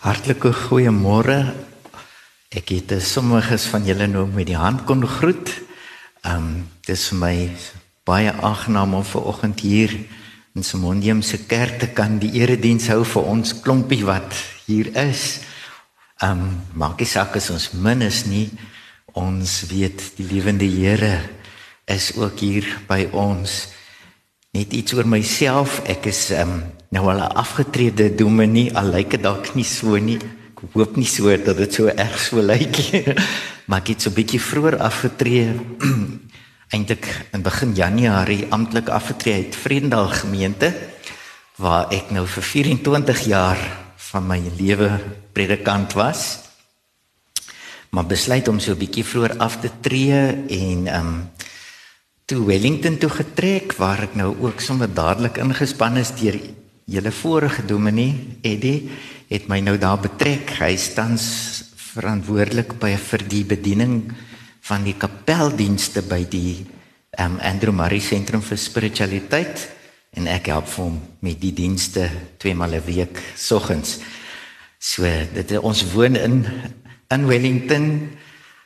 Hartlike goeiemôre. Ek het sommiges van julle nou met die hand kon groet. Ehm um, dis vir my baie aangenaam om ver oggend hier in Simondium se kerk te kan die erediens hou vir ons klompie wat hier is. Ehm um, maak nie saak as ons min is nie. Ons weet die lewende Here is ook hier by ons. Net iets oor myself. Ek is um, nou al 'n afgetrede dominee, al lyk dit dalk nie so nie. Ek hoop nie so dat dit so erg so lyk nie. maar ek het so 'n bietjie vroeër afgetree. Eintlik in begin Januarie amptelik afgetree uit Vredendal gemeente waar ek nou vir 24 jaar van my lewe predikant was. Maar besluit om so 'n bietjie vroeër af te tree en ehm um, toe Wellington toe getrek waar ek nou ook sommer dadelik ingespan is deur julle vorige dominee Eddie het my nou daar betrek. Hy staan verantwoordelik by vir die bediening van die kapeldienste by die um, Andrew Murray Sentrum vir Spiritualiteit en ek help hom met die dienste twee maal 'n week soggens. So dit ons woon in in Wellington.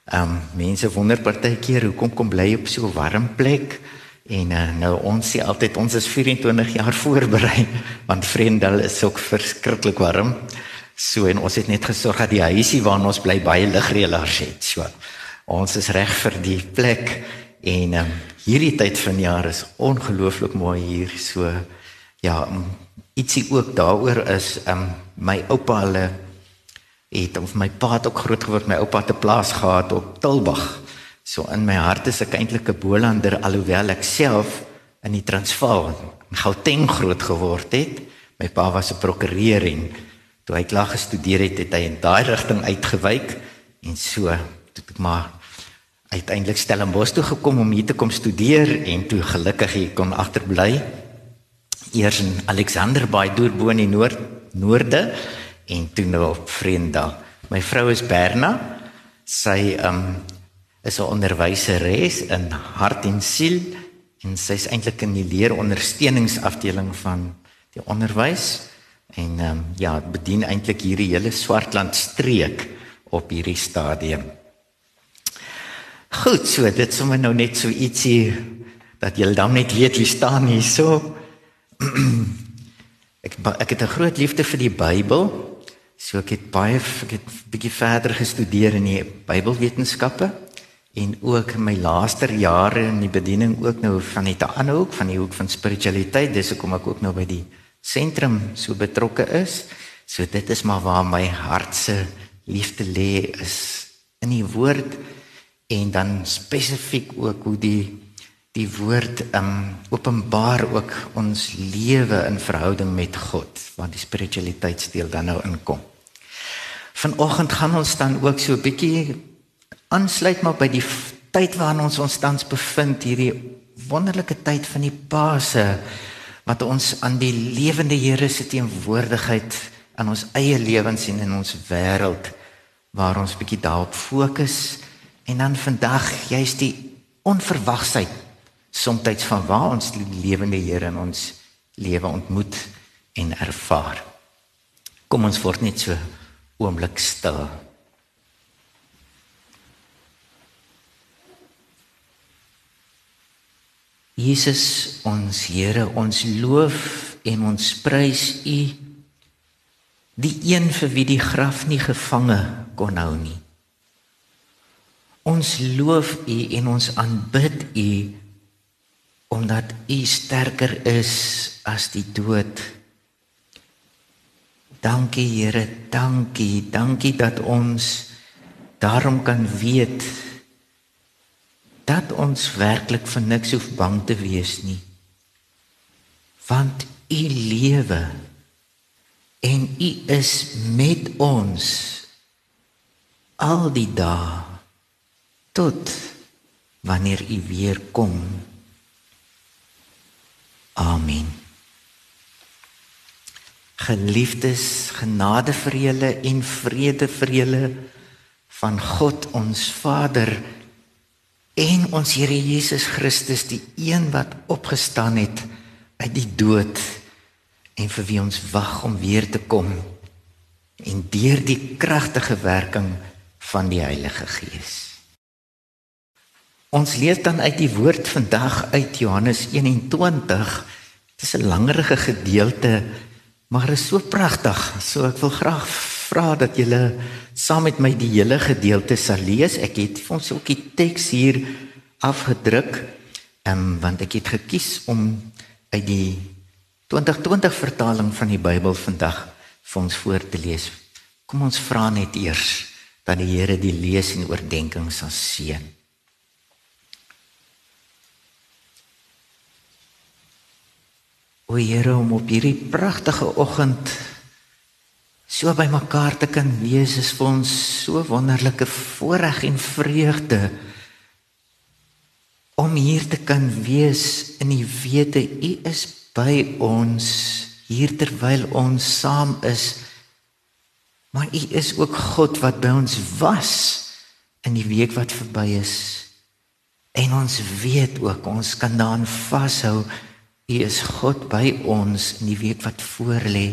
Ehm um, mense wonder partykeer hoekom kom bly op so 'n warm plek? En uh, nou ons sê altyd ons is 24 jaar voorberei want Vrendal is ook verskriklik warm. So en ons het net gesorg dat die huisie waar ons bly baie ligreëlers het. So ons is reg vir die plek en um, hierdie tyd van jaar is ongelooflik mooi hier. So ja, um, ietsie ook daaroor is um, my oupa hulle het of my pa het ook groot geword my oupa 'n plaas gehad op Tilbag. So in my hart is ek eintlik 'n Bolander alhoewel ek self in die Transvaal in Gauteng groot geword het. My pa was 'n prokureur en toe hy klaar gestudeer het, het hy in daai rigting uitgewyk en so het ek maar uiteindelik Stellenbosch toe gekom om hier te kom studeer en toe gelukkig hier kon agterbly. Eers in Alexanderbaai deur in die noord noorde en toe nou op Vrenda. My vrou is Berna. Sy um is 'n onderwyseres in hart en siel en sy's eintlik in die leerondersteuningsafdeling van die onderwys en um, ja, bedien eintlik hierdie hele Swartland streek op hierdie stadium. Goed, so dit sommer nou net so ietsie dat julle dan net weet wie staan hier so. ek ek het 'n groot liefde vir die Bybel. So ek het baie ek het bietjie verder gestudeer in die Bybelwetenskappe en ook my laaste jare in die bediening ook nou van die ander hoek van die hoek van spiritualiteit. Dis hoekom ek ook nou by die sentrum so betrokke is. So dit is maar waar my hart se liefde lê is in die woord en dan spesifiek ook hoe die die woord um openbaar ook ons lewe in verhouding met God want die spiritualiteitsdeel dan nou inkom. Vanoggend gaan ons dan ook so 'n bietjie aansluit maar by die tyd waarin ons ons tans bevind hierdie wonderlike tyd van die Paase wat ons aan die lewende Here se teenwoordigheid in ons eie lewens en in ons wêreld waar ons bietjie daarop fokus. En dan vandag jy's die onverwagsheid soms van waar ons die lewende Here in ons lewe ontmoet en ervaar. Kom ons word net so oomblik stil. Jesus ons Here, ons loof en ons prys U die een vir wie die graf nie gevange kon hou nie. Ons loof U en ons aanbid U omdat U sterker is as die dood. Dankie Here, dankie, dankie dat ons daarom kan weet dat ons werklik vir niks hoef bang te wees nie. Want u lewe en u is met ons al die dae tot wanneer u weer kom. Amen. Geliefdes, genade vir julle en vrede vir julle van God ons Vader en ons Here Jesus Christus die een wat opgestaan het uit die dood en vir wie ons wag om weer te kom en deur die kragtige werking van die Heilige Gees. Ons lees dan uit die woord vandag uit Johannes 21. Dit is 'n langerige gedeelte, maar is so pragtig. So ek wil graag vra dat julle saam met my die hele gedeelte sal lees. Ek het vir ons ook die teks hier afgedruk, um, want ek het gekies om uit die 2020 vertaling van die Bybel vandag vir ons voor te lees. Kom ons vra net eers dat die Here die lees en oordeenking sal seën. O Here, om op hierdie pragtige oggend so by mekaar te kan wees is vir ons so wonderlike voorreg en vreugde om hier te kan wees in die wete. U is by ons hier terwyl ons saam is. Maar U is ook God wat by ons was in die week wat verby is. En ons weet ook ons kan daaraan vashou U is God by ons in die week wat voorlê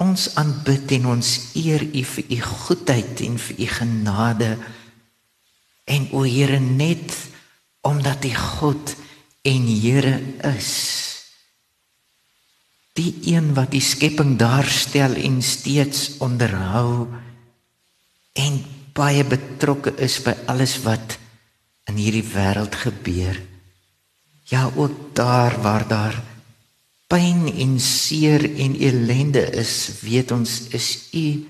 Ons aanbid en ons eer U vir U goedheid en vir U genade. En o Here net omdat U God en Here is. Die een wat die skepping daarstel en steeds onderhou en baie betrokke is by alles wat in hierdie wêreld gebeur. Ja, ook daar waar daar pyn en seer en elende is, weet ons is u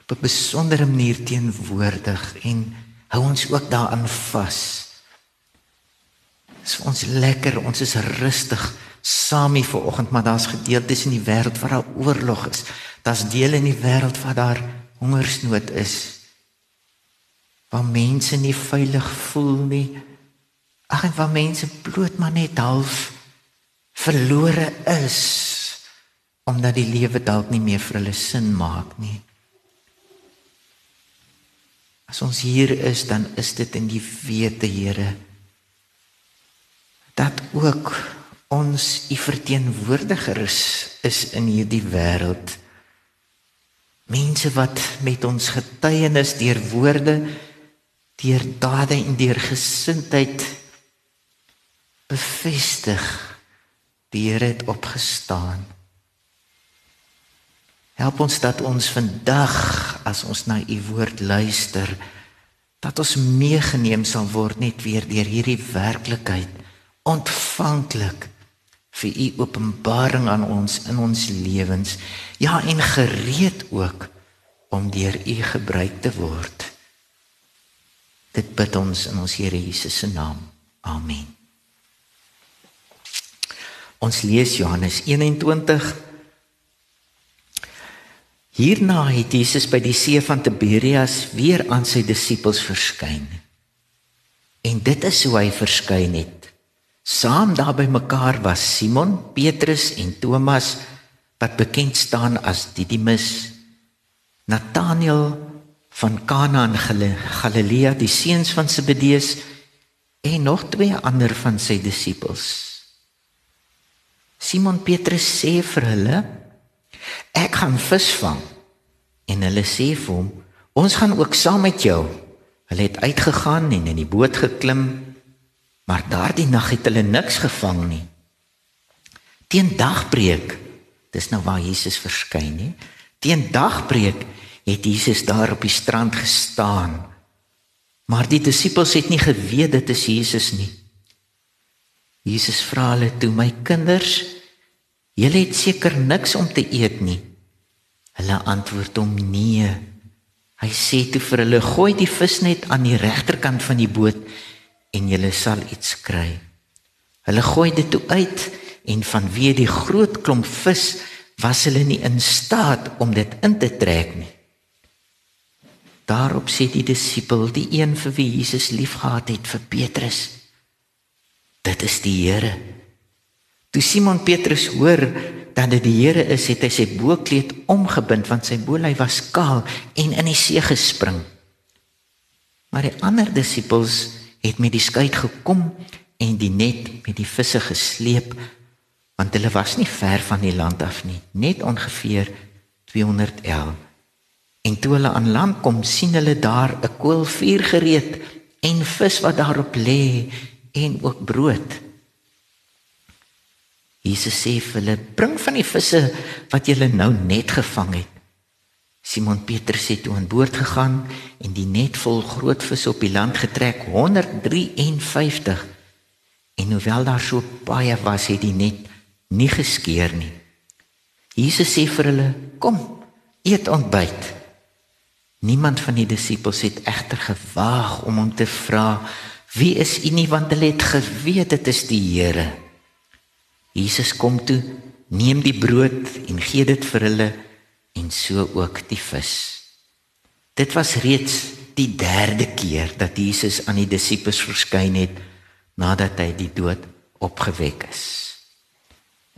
op 'n besondere manier teenwoordig en hou ons ook daaraan vas. Dis vir ons lekker, ons is rustig saam hier vanoggend, maar daar's gedeeltes in die wêreld waar daar oorlog is. Daar's dele in die wêreld waar daar hongersnood is. Waar mense nie veilig voel nie. Ag en waar mense bloot maar net half verlore is omdat die lewe dalk nie meer vir hulle sin maak nie. As ons hier is, dan is dit in die wete, Here, dat ook ons u verteenwoordiger is, is in hierdie wêreld. Mense wat met ons getuienis deur woorde, deur dade en deur gesindheid bevestig Die Here het opgestaan. Help ons dat ons vandag as ons na u woord luister, dat ons meegeneem sal word net weer deur hierdie werklikheid ontvanklik vir u openbaring aan ons in ons lewens. Ja, en gereed ook om deur u gebruik te word. Dit bid ons in ons Here Jesus se naam. Amen. Ons lees Johannes 21. Hierna het Jesus by die see van Tiberias weer aan sy disippels verskyn. En dit is hoe hy verskyn het. Saam daar by mekaar was Simon, Petrus en Thomas wat bekend staan as Didimus, Nathanael van Kana in Galilea, die seuns van Zebedeus en nog twee ander van sy disippels. Simon Petrus sê vir hulle: "Ek gaan visvang." En hulle sê vir hom: "Ons gaan ook saam met jou." Hulle het uitgegaan en in die boot geklim, maar daardie nag het hulle niks gevang nie. Teen dagbreek, dis nou waar Jesus verskyn, nie? Teen dagbreek het Jesus daar op die strand gestaan. Maar die disippels het nie geweet dit is Jesus nie. Jesus vra hulle toe: "My kinders, julle het seker niks om te eet nie." Hulle antwoord hom: "Nee." Hy sê toe vir hulle: "Gooi die visnet aan die regterkant van die boot en julle sal iets kry." Hulle gooi dit toe uit en vanweë die groot klomp vis was hulle nie in staat om dit in te trek nie. Daarop sê die disipel, die een vir wie Jesus liefgehad het, vir Petrus: Dit is die Here. Toe Simon Petrus hoor dat dit die Here is, het hy sy boekleed omgebind want sy boelhy was kaal en in die see gespring. Maar die ander disippels het met die skei gekom en die net met die visse gesleep, want hulle was nie ver van die land af nie, net ongeveer 200 el. En toe hulle aan land kom, sien hulle daar 'n koolvuur gereed en vis wat daarop lê en ook brood. Jesus sê vir hulle: "Bring van die visse wat julle nou net gevang het." Simon Petrus het toe aan boord gegaan en die net vol groot visse op die land getrek, 153. En hoewel daar so baie was, het die net nie geskeur nie. Jesus sê vir hulle: "Kom, eet ontbyt." Niemand van die disippels het egter gewaag om hom te vra: "Wie is U nie?" want hulle het geweet dit is die Here. Jesus kom toe, neem die brood en gee dit vir hulle en so ook die vis. Dit was reeds die derde keer dat Jesus aan die disippels verskyn het nadat hy die dood opgewek is.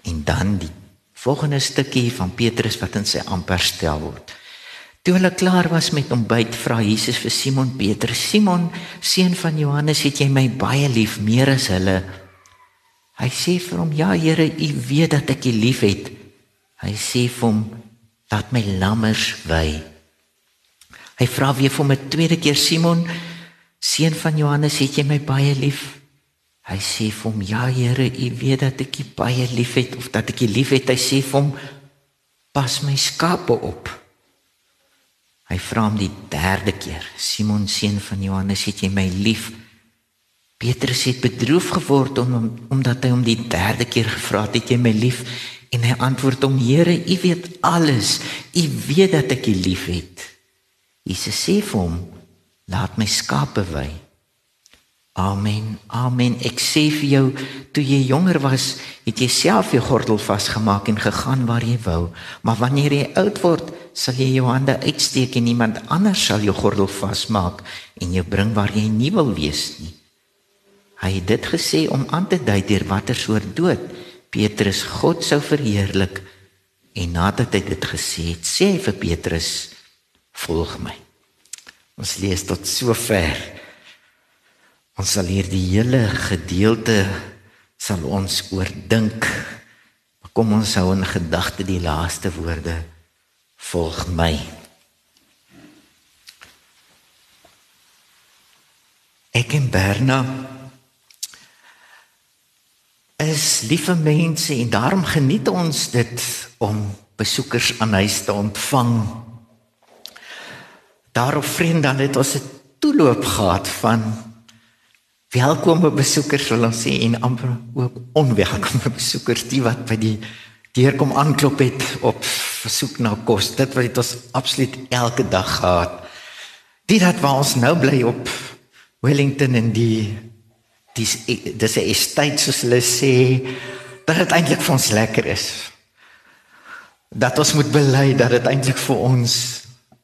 En dan die volgende stukkie van Petrus wat in sy amper stel word. Toe hulle klaar was met ontbyt, vra Jesus vir Simon Petrus: "Simon, seun van Johannes, het jy my baie lief meer as hulle?" Hy sê vir hom: "Ja, Here, U weet dat ek U liefhet." Hy sê vir hom: "Laat my lammers wy." Hy vra weer vir hom 'n tweede keer: "Simon, seun van Johannes, het jy my baie lief?" Hy sê vir hom: "Ja Here, U weet dat ek U baie liefhet of dat ek U liefhet." Hy sê vir hom: "Pas my skape op." Hy vra hom die derde keer: "Simon seun van Johannes, het jy my lief?" Petrus het bedroef geword om omdat hy hom die derde keer gevra het: "Het jy my lief?" En hy antwoord hom: "Here, U weet alles. U weet dat ek U liefhet." Jesus sê vir hom: "Laat my skape wy." Amen. Amen. Ek sê vir jou, toe jy jonger was, het jy self jou gordel vasgemaak en gegaan waar jy wou. Maar wanneer jy oud word, sal jy jou hande uitsteek en iemand anders sal jou gordel vasmaak en jou bring waar jy nie wil wees nie. Hy het dit gesê om aan te dui deur watter soort dood Petrus God sou verheerlik. En nadat hy dit gesê het, sê hy vir Petrus: "Volg my." Ons lees tot sover. Ons sal hierdie hele gedeelte sal ons oordink. Kom ons hou in gedagte die laaste woorde. Volg my. Ek en Berna is liewe mense en daarom geniet ons dit om besoekers aan huis te ontvang. Daarop vriende het ons 'n toeloop gehad van welkome besoekers wil ons sê en amper ook onwelkome besoekers die wat by die deur kom aanklop het op versoek na kos. Dit wat ons absoluut elke dag gehad. Die dat waar ons nou bly op Wellington en die dis dis is tyd soos hulle sê dat dit eintlik vir ons lekker is. Dat ons moet bely dat dit eintlik vir ons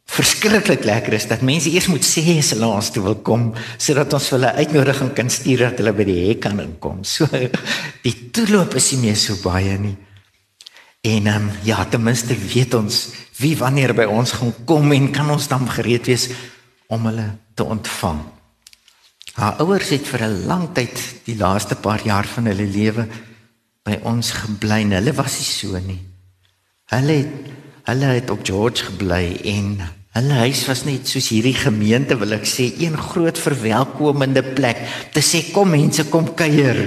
verskriklik lekker is dat mense eers moet sê as hulle ons toe wil kom sodat ons hulle uitnodiging kan stuur dat hulle by die hek kan inkom. So die toeloop is nie meer so baie nie. En um, ja, ten minste weet ons wie wanneer by ons gaan kom en kan ons dan gereed wees om hulle te ontvang. Haar ouers het vir 'n lang tyd die laaste paar jaar van hulle lewe by ons gebly. Hulle was nie so nie. Hulle het hulle het op George gebly en hulle huis was net soos hierdie gemeente wil ek sê een groot verwelkomende plek te sê kom mense kom kuier.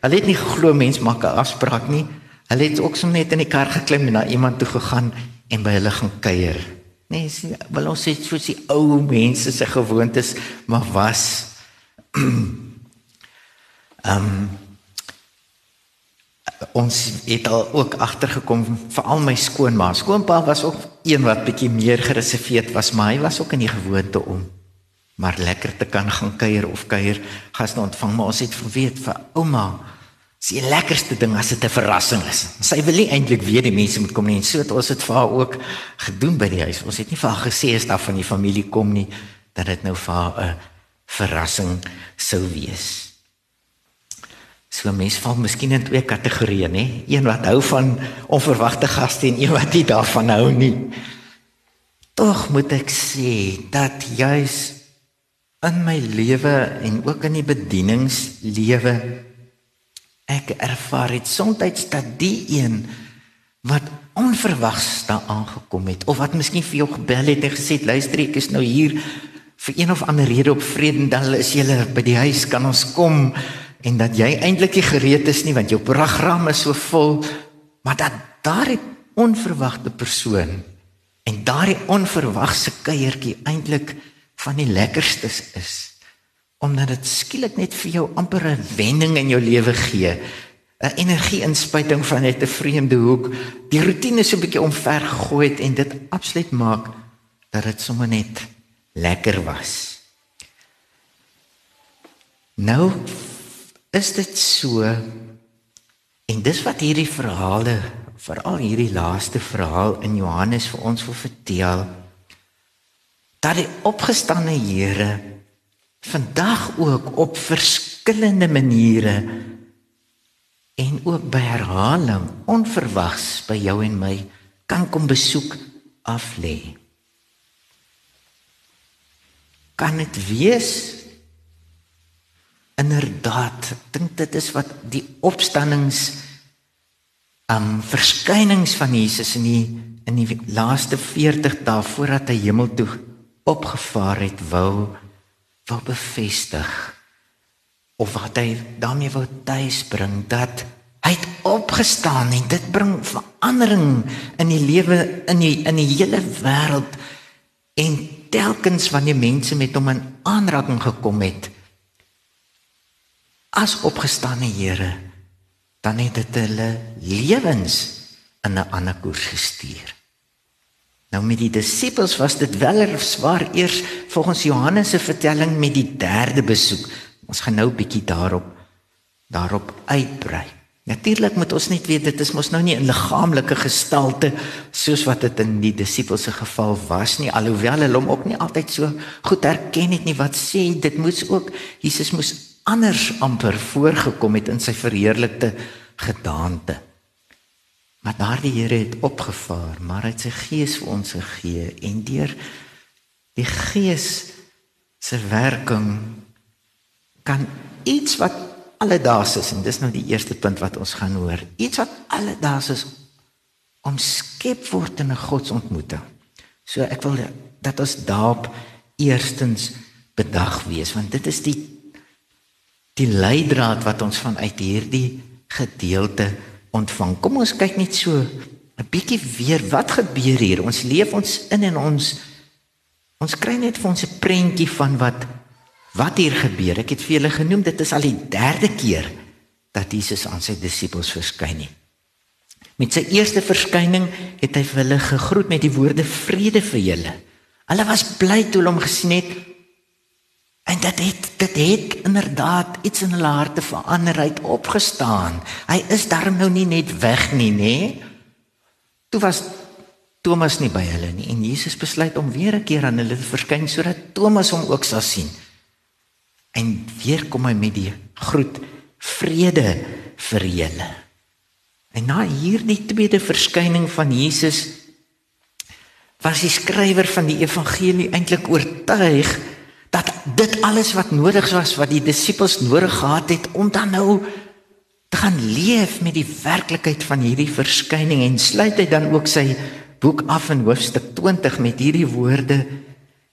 Hulle het nie geglo mense maak 'n afspraak nie. Hulle het ook sommer net in die kar geklim en na iemand toe gegaan en by hulle gaan kuier. Nee, sien, wil ons sê soos die ou mense se gewoontes maar was. Ehm um, ons het al ook agtergekom veral my skoonma. Skoonpa was ook een wat bietjie meer gereserveerd was, maar hy was ook in die gewoonte om maar lekker te kan gaan kuier of kuier gaste ontvang, maar ons het verweet vir ouma is die lekkerste ding as dit 'n verrassing is. Sy wil nie eintlik weet die mense moet kom nie en so het ons dit vir haar ook gedoen by die huis. Ons het nie vir haar gesê as daar van die familie kom nie dat dit nou vir haar 'n verrassing sou wees. So mense val miskien in twee kategorieë, nê? Een wat hou van onverwagte gaste en een wat nie daarvan hou nie. Tog moet ek sê dat juis in my lewe en ook in die bedieningslewe ek ervaar het soms dat die een wat onverwags daar aangekom het of wat miskien vir jou gebel het en gesê luister ek is nou hier vir een of ander rede op Vredendal is jy by die huis kan ons kom en dat jy eintlik nie gereed is nie want jou program is so vol maar dat daar 'n onverwagte persoon en daardie onverwagse kuiertjie eintlik van die lekkerstes is omdat dit skielik net vir jou amper 'n wending in jou lewe gee 'n energie inspuiting van net 'n vreemde hoek die rotine so 'n bietjie omver gegooi het en dit absoluut maak dat dit sommer net lekker was. Nou is dit so en dis wat hierdie verhale veral hierdie laaste verhaal in Johannes vir ons wil vertel dat die opgestane Here vandag ook op verskillende maniere en ook by herhaling onverwags by jou en my kan kom besoek af lê. Kan dit wees? Inderdaad, ek dink dit is wat die opstandings um verskynings van Jesus in die in die laaste 40 dae voordat hy hemel toe opgevaar het wou wou bevestig of wat hy daarmee wou tuis bring dat hy het opgestaan en dit bring verandering in die lewe in die in die hele wêreld. En telkens wanneer mense met hom in aanraking gekom het as opgestane Here dan het dit hulle lewens in 'n ander koers gestuur. Nou met die disippels was dit wel swaar eers volgens Johannes se vertelling met die derde besoek. Ons gaan nou 'n bietjie daarop daarop uitbrei. Natuurlik moet ons net weet dit is mos nou nie 'n liggaamlike gestalte soos wat dit in die disippels se geval was nie. Alhoewel hulle hom ook nie altyd so goed herken het nie. Wat sê dit moes ook Jesus moes anders amper voorgekom het in sy verheerlikte gedaante. Maar daardie Here het opgevaar, maar hy het sy gees vir ons gegee en deur die gees se werking kan iets wat alledaags is en dis nou die eerste punt wat ons gaan hoor. Iets wat alledaags is omskep word in 'n godsontmoeting. So ek wil dat ons daarop eerstens bedag wees want dit is die die leidraad wat ons vanuit hierdie gedeelte ontvang. Kom ons kyk net so 'n bietjie weer wat gebeur hier. Ons leef ons in en ons ons kry net vir ons 'n prentjie van wat wat hier gebeur. Ek het vir julle genoem dit is al die derde keer dat Jesus aan sy disippels verskyn het. Met sy eerste verskyning het hy vir hulle gegroet met die woorde vrede vir julle. Hulle was bly toe hulle hom gesien het. En dit het dit het inderdaad iets in hulle harte verander uit opgestaan. Hy is darm nou nie net weg nie, nê? Toe was Thomas nie by hulle nie en Jesus besluit om weer 'n keer aan hulle te verskyn sodat Thomas hom ook sal sien. En weer kom hy met die groet vrede vir julle. En na hierdie tweede verskyning van Jesus was die skrywer van die evangelie eintlik oortuig dat dit alles wat nodig was wat die disippels nodig gehad het om dan nou te gaan leef met die werklikheid van hierdie verskyning en sluit hy dan ook sy boek af in hoofstuk 20 met hierdie woorde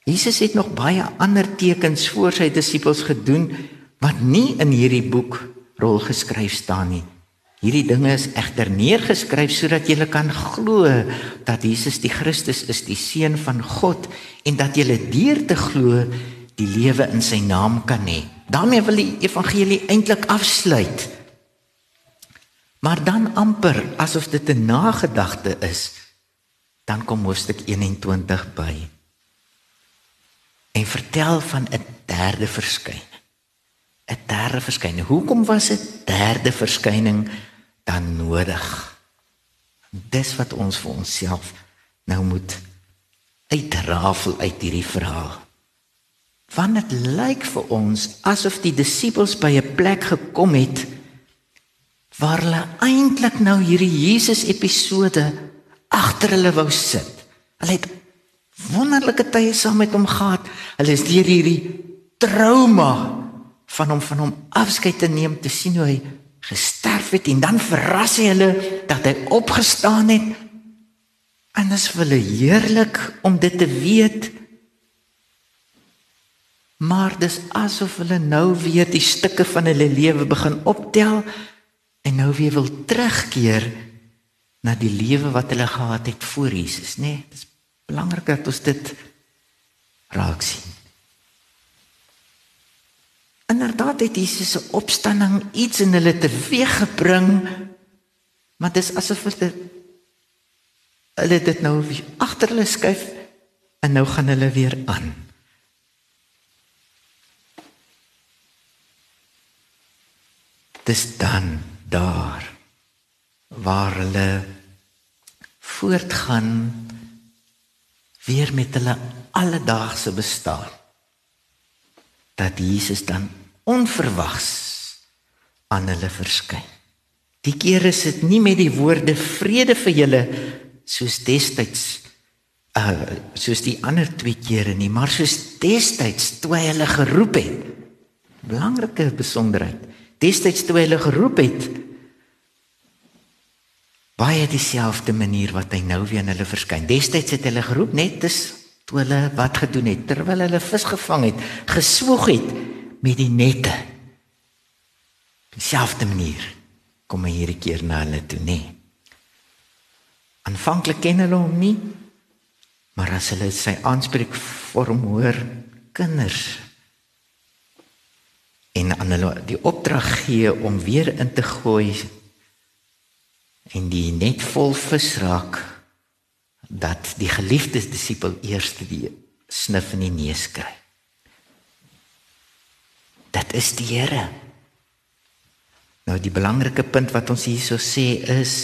Jesus het nog baie ander tekens voor sy disippels gedoen wat nie in hierdie boek rol geskryf staan nie. Hierdie dinge is egter neergeskryf sodat jy kan glo dat Jesus die Christus is, die seun van God en dat jy deur te glo die lewe in sy naam kan hê. daarmee wil die evangelie eintlik afsluit. Maar dan amper asof dit 'n nagedagte is, dan kom hoofstuk 21 by en vertel van 'n derde verskyning. 'n Derde verskyning. Hoekom was 'n derde verskyning dan nodig? Dis wat ons vir onsself nou moet uitrafel uit hierdie verhaal. Want dit lyk vir ons asof die disippels by 'n plek gekom het waar hulle eintlik nou hierdie Jesus episode agter hulle wou sit. Hulle het wonderlike tye saam met hom gehad. Hulle is deur hierdie trauma van hom van hom afskeid te neem te sien hoe hy gesterf het en dan verras hy hulle dat hy opgestaan het. En dit is vir hulle heerlik om dit te weet. Maar dis asof hulle nou weer die stukke van hulle lewe begin optel en nou weer wil terugkeer na die lewe wat hulle gehad het voor Jesus, né? Nee, dis belangrik dat ons dit raak sien. Inderdaad het Jesus se opstanding iets in hulle teweeggebring, maar dis asof hulle hulle dit nou agter hulle skuif en nou gaan hulle weer aan. Dis dan daar waar hulle voortgaan weer met hulle alledaagse bestaan dat Jesus dan onverwags aan hulle verskyn. Die keer is dit nie met die woorde vrede vir julle soos destyds uh soos die ander twee kere nie, maar soos destyds toe hy hulle geroep het. Belangrike besonderheid. Destyds toe hy hulle geroep het, baie dieselfde manier wat hy nou weer aan hulle verskyn. Destyds het hulle geroep net dis toe hulle wat gedoen het terwyl hulle vis gevang het, geswoeg het met die nette. Dieselfde manier kom hy hierdie keer na hulle toe, nê. Aanvanklik ken hulle hom nie, maar as hulle sy aanspreek vorm hoor, kinders en aan hulle die opdrag gee om weer in te gooi en die net vol vis raak dat die geliefde disipel eers die snif in die neus kry. Dit is die Here. Nou die belangrike punt wat ons hierso sê is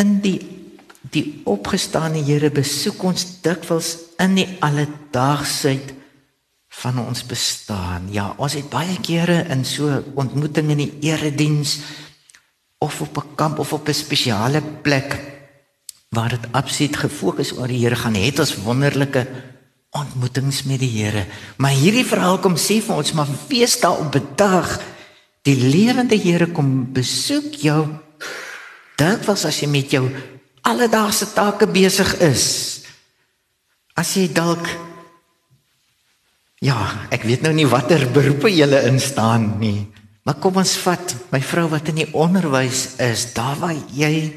in die die opgestane Here besoek ons dikwels in die alledaagsheid van ons bestaan. Ja, ons het baie kere in so ontmoetings in die erediens of op 'n kamp of op 'n spesiale plek waar dit absoluut gefokus oor die Here gaan het ons wonderlike ontmoetings met die Here. Maar hierdie verhaal kom sê vir ons maar wees daar op 'n dag die lewende Here kom besoek jou. Dit was as jy met jou alledaagse take besig is. As jy dalk ja, ek weet nou nie watter beroepe jy in staan nie. Maar kom ons vat my vrou wat in die onderwys is, daar waar jy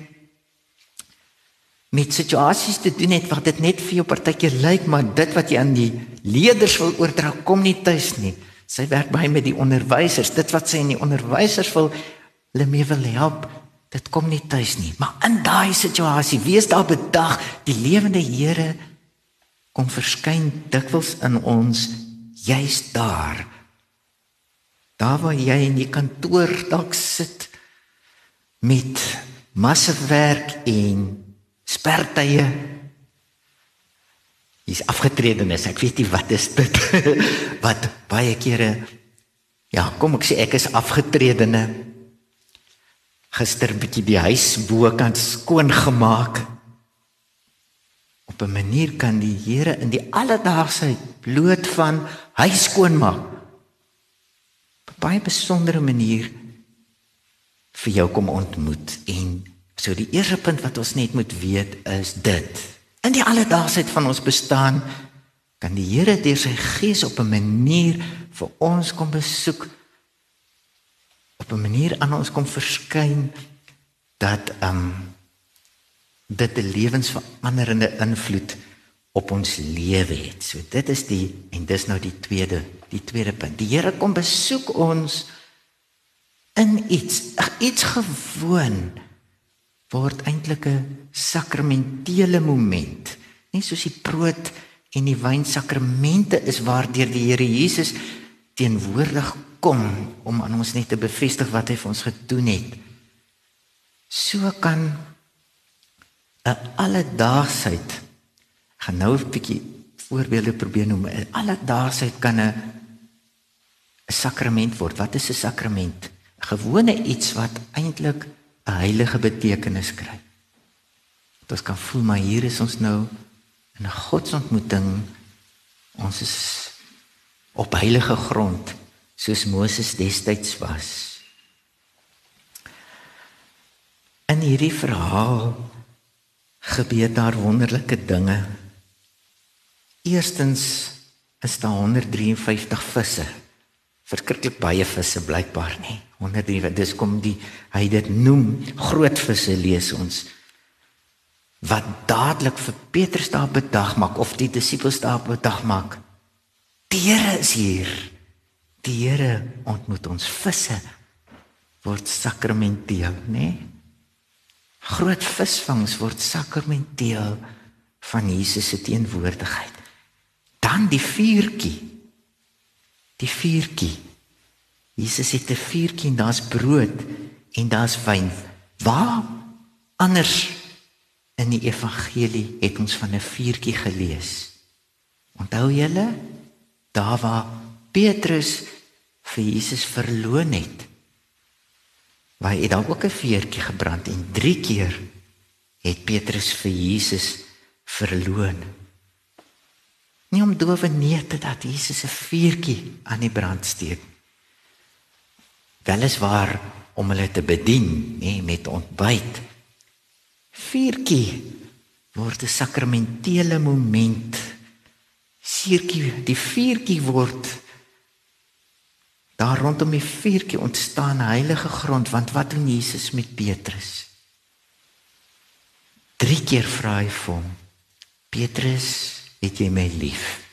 met situasies te doen het wat dit net vir jou partykeer lyk, maar dit wat jy aan die leerders wil oordra kom nie tuis nie. Sy werk baie met die onderwysers. Dit wat sy in die onderwysers wil hulle mee wil help, dit kom nie tuis nie. Maar in daai situasie, wees daar bedag, die lewende Here kom verskyn dikwels in ons juis daar. Daar waar jy in die kantoor dalk sit met masse werk en spertye is afgetredenes ek weet nie wat is dit. Wat baie kere ja kom ek sê ek is afgetredene. Gister bietjie die huis bokant skoon gemaak op 'n manier kan die Here in die alledaagsheid bloot van huis skoon maak op 'n baie besondere manier vir jou kom ontmoet en So die eerste punt wat ons net moet weet is dit. In die alledaagsheid van ons bestaan kan die Here deur sy Gees op 'n manier vir ons kom besoek op 'n manier aan ons kom verskyn dat ehm um, dit 'n lewensveranderende invloed op ons lewe het. So dit is die en dis nou die tweede die tweede punt. Die Here kom besoek ons in iets, iets gewoon word eintlik 'n sakramentele moment. Nie soos die brood en die wyn sakramente is waardeur die Here Jesus teenwoordig kom om aan ons net te bevestig wat hy vir ons gedoen het. So kan 'n alledaagsheid gaan nou 'n bietjie voorbeelde probeer noem. Alledaagsheid kan 'n 'n sakrament word. Wat is 'n sakrament? 'n Gewone iets wat eintlik 'n heilige betekenis kry. Dat ons kan voel maar hier is ons nou in 'n godsontmoeting. Ons is op heilige grond soos Moses destyds was. In hierdie verhaal gebeur daar wonderlike dinge. Eerstens is daar 153 visse. Verskriklik baie visse blykbaar nie. 103 dis kom die hy dit noem groot visse lees ons wat dadelik vir Petrus daar bedag maak of die disippels daar bedag maak. Die Here is hier. Die Here ontmoet ons visse word sakramenteel, né? Nee? Groot visvangs word sakramenteel van Jesus se teenwoordigheid. Dan die vuurtjie. Die vuurtjie. Jesus het 'n vuurtjie en daar's brood en daar's wyn. Waar anders in die evangelie het ons van 'n vuurtjie gelees. Onthou julle daar waar Petrus vir Jesus verloon het. Waar hy dan ook 'n vuurtjie gebrand en 3 keer het Petrus vir Jesus verloon. Nie om dowe neete dat Jesus 'n vuurtjie aan die brand steek. Weliswaar om hulle te bedien, nê, met ontbyt. Vuurtjie word 'n sakramentele moment. Vuurtjie, die vuurtjie word daar rondom die vuurtjie ontstaan heilige grond want wat doen Jesus met Petrus? Drie keer vra hy vir hom: Petrus, het jy my lief?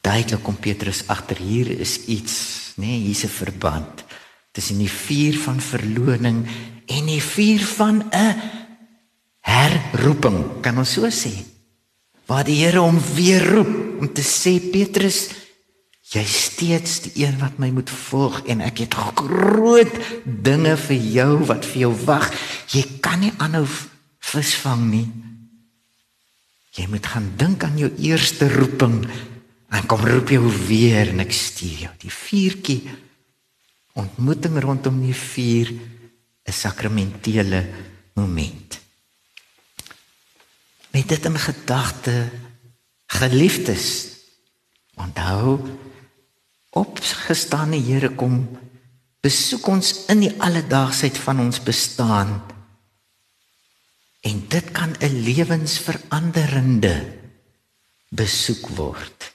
Duidelik kom Petrus agter hier is iets, nê, nee, hier's 'n verband tussen die vuur van verloning en die vuur van 'n herroeping, kan ons so sê. Waar die Here hom weer roep om te sê Petrus, jy steeds die een wat my moet volg en ek het groot dinge vir jou wat vir jou wag. Jy kan nie aanhou visvang nie. Jy moet gaan dink aan jou eerste roeping en kom roep jou weer en ek stuur jou. Die vuurtjie ontmoeting rondom die vuur 'n sakramentele moment. Met dit in gedagte geliefdes onthou opgestane Here kom besoek ons in die alledaagsheid van ons bestaan en dit kan 'n lewensveranderende besoek word.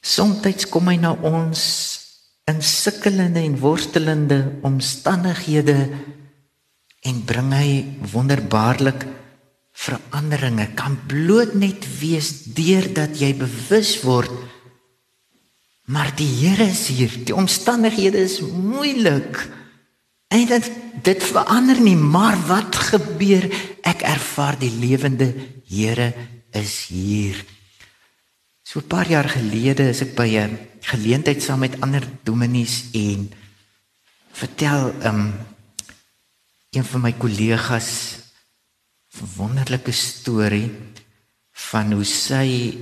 Soms kom hy na ons in sukkelende en worstelende omstandighede en bring hy wonderbaarlik veranderinge. Kan bloot net wees deurdat jy bewus word maar die Here is hier. Die omstandighede is moeilik en dit dit verander nie maar wat gebeur? Ek ervaar die lewende Here is hier. So 'n paar jaar gelede is ek by 'n geleentheid saam met ander dominees en vertel um een van my kollegas 'n wonderlike storie van hoe sy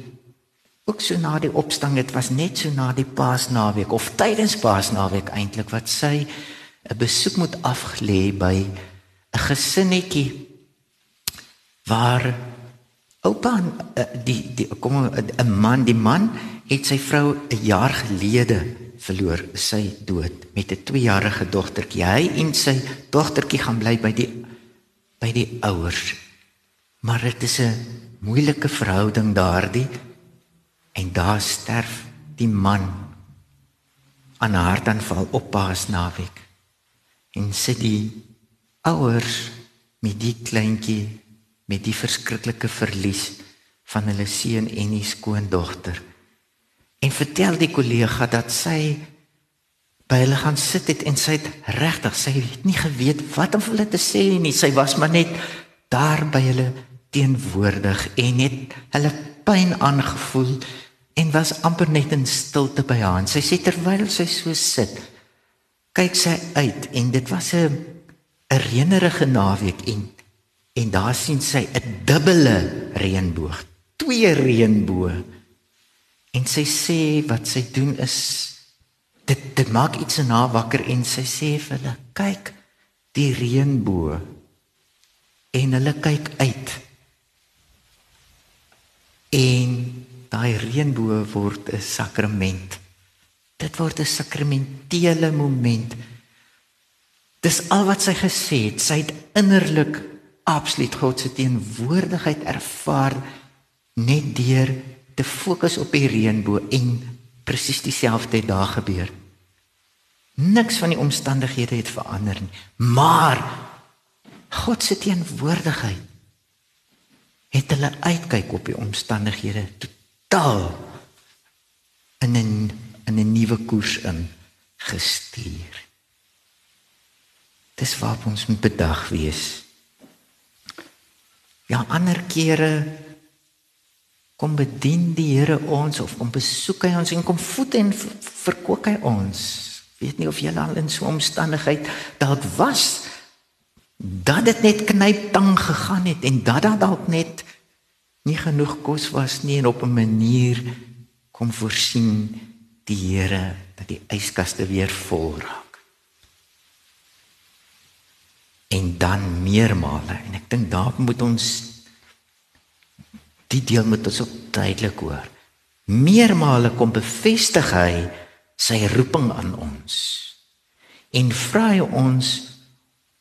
ook so na die opstang dit was net so na die Paasnaweek of tydens Paasnaweek eintlik wat sy 'n besoek moet aflê by 'n gesinnetjie waar Oupa eh, die die kom 'n man, die man het sy vrou 'n jaar gelede verloor, sy dood met 'n 2-jarige dogtertjie. Hy en sy dogtertjie gaan bly by die by die ouers. Maar dit is 'n moeilike verhouding daardie en daar sterf die man aan hartaanval op Paasnaweek. En sit die ouers met die kleintjie met die verskriklike verlies van hulle seun en die skoondogter. En vertel die kollega dat sy by hulle gaan sit het en sy het regtig sy het nie geweet wat om vir hulle te sê nie. Sy was maar net daar by hulle teenwoordig en het hulle pyn aangevoel en was amper net in stilte by haar. En sy sê terwyl sy so sit, kyk sy uit en dit was 'n 'n reënerige naweek en en daar sien sy 'n dubbele reënboog, twee reënboë. En sy sê wat sy doen is dit dit maak iets in haar wakker en sy sê vir hulle, kyk die reënboë. En hulle kyk uit. En daai reënboog word 'n sakrament. Dit word 'n sakramentele moment. Dis al wat sy gesê het. Sy het innerlik absoluut God se teenwoordigheid ervaar net deur te fokus op die reënboog en presies dieselfde het daar gebeur. Niks van die omstandighede het verander nie, maar God se teenwoordigheid het hulle uitkyk op die omstandighede totaal nuwe koers in gestuur. Dis waar ons moet bedag wees. Ja, ander kere kom bedien die Here ons of kom besoek hy ons en kom voed en verkoop hy ons. Weet nie of jy al in so 'n omstandigheid dalk was dat dit net knyp tang gegaan het en dat daar dalk net nie genoeg kos was nie en op 'n manier kom voorsien die Here dat die yskaste weer vol raak. En dan meermale en ek dink daar moet ons die deel moet ons ook duidelik hoor. Meermale kom bevestig hy sy roeping aan ons en vra hy ons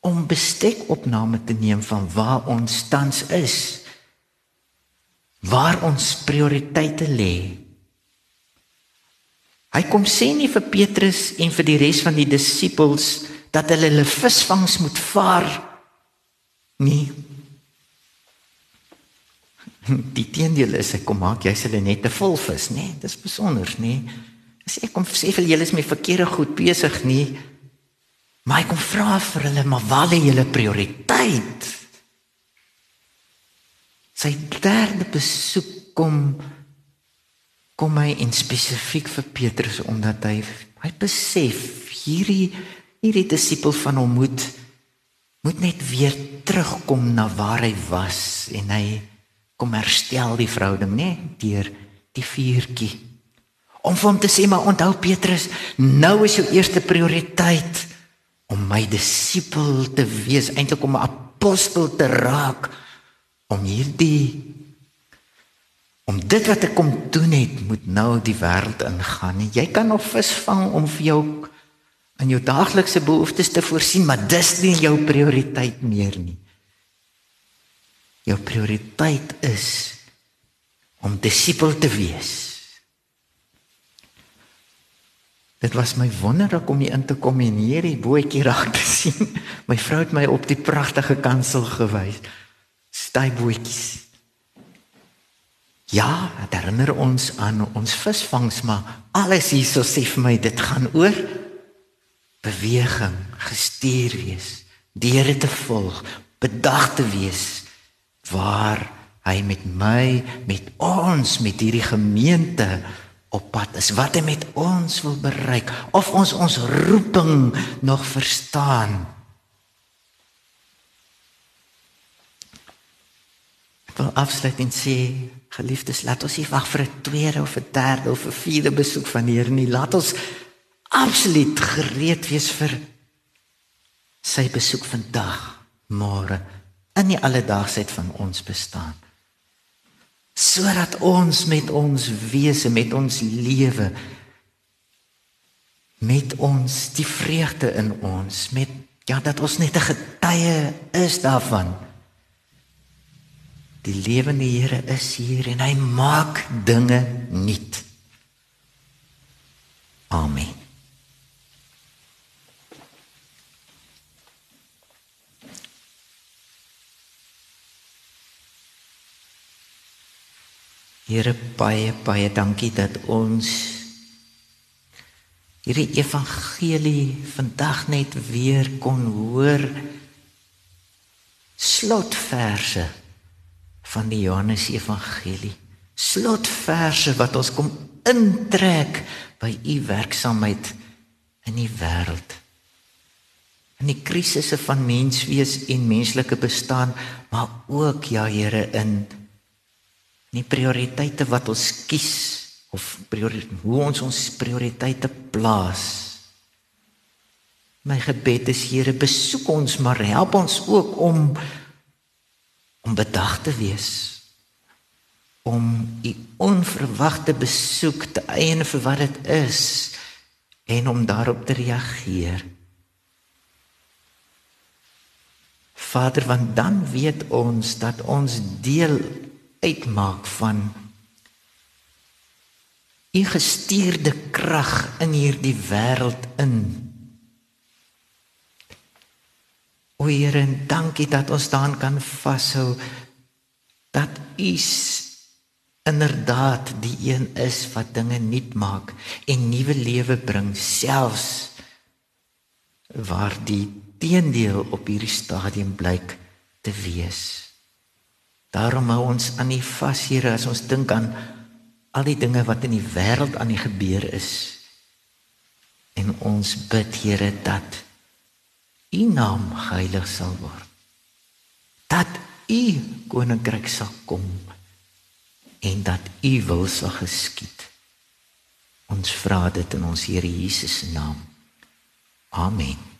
om bestekopname te neem van waar ons tans is waar ons prioriteite lê hy kom sê nie vir Petrus en vir die res van die disippels dat hulle hulle visvangs moet vaar nie die teendeel is hy kom maak jy hulle net te vol vis nê dis besonder nê sê kom sê vir julle is my verkeerde goed besig nie Maar hy kom vra vir hulle, maar waar lê julle prioriteit? Sy derde besoek kom kom hy in spesifiek vir Petrus omdat hy hy besef hierdie hierdie disipel van hom moet moet net weer terugkom na waar hy was en hy kom herstel die verhouding nê deur die vuurtjie. Om vir hom te sê maar onthou Petrus nou is jou eerste prioriteit om my disipel te wees, eintlik om 'n apostel te raak om hierdie om dit wat ek kom doen het moet nou die wêreld ingaan. En jy kan nog vis vang om vir jou aan jou daaglikse behoeftes te voorsien, maar dis nie jou prioriteit meer nie. Jou prioriteit is om disipel te wees. Dit was my wonderlik om hier in te kom en hierdie bootjie raak te sien. My vrou het my op die pragtige kansel gewys. Styf bootjies. Ja, dit herinner ons aan ons visvangs, maar alles hierso sê vir my dit gaan oor beweging, gestuur wees, diere te volg, bedag te wees waar hy met my, met ons, met hierdie gemeente op pad is wat hy met ons wil bereik of ons ons roeping nog verstaan wil afsluit en sê geliefdes laat ons nie wag vir 'n tweede of 'n derde of 'n vierde besoek van die Here nie laat ons absoluut gereed wees vir sy besoek vandag môre in die alledaagsheid van ons bestaan sodat ons met ons wese, met ons lewe met ons die vreugde in ons met ja dat ons net 'n getuie is daarvan. Die lewende Here is hier en hy maak dinge nuut. Amen. Here baie baie dankie dat ons hierdie evangelie vandag net weer kon hoor slotverse van die Johannes evangelie slotverse wat ons kom intrek by u werksaamheid in die wêreld in die krisisse van menswees en menslike bestaan maar ook ja Here in nie prioriteite wat ons kies of hoe ons ons prioriteite plaas. My gebed is Here besoek ons maar help ons ook om om bedag te wees. om u onverwagte besoek te eien vir wat dit is en om daarop te reageer. Vader, want dan weet ons dat ons deel uitmaak van u gestuurde krag in hierdie wêreld in. O Here, dankie dat ons daaraan kan vashou dat u inderdaad die een is wat dinge nuut maak en nuwe lewe bring selfs waar die teendeel op hierdie stadium blyk te wees. Daarom hou ons aan U vas, Here, as ons dink aan al die dinge wat in die wêreld aan die gebeur is. En ons bid, Here, dat U naam heilig sal word. Dat U koninkryk sal kom en dat U wil sal geskied. Ons vra dit in ons Here Jesus se naam. Amen.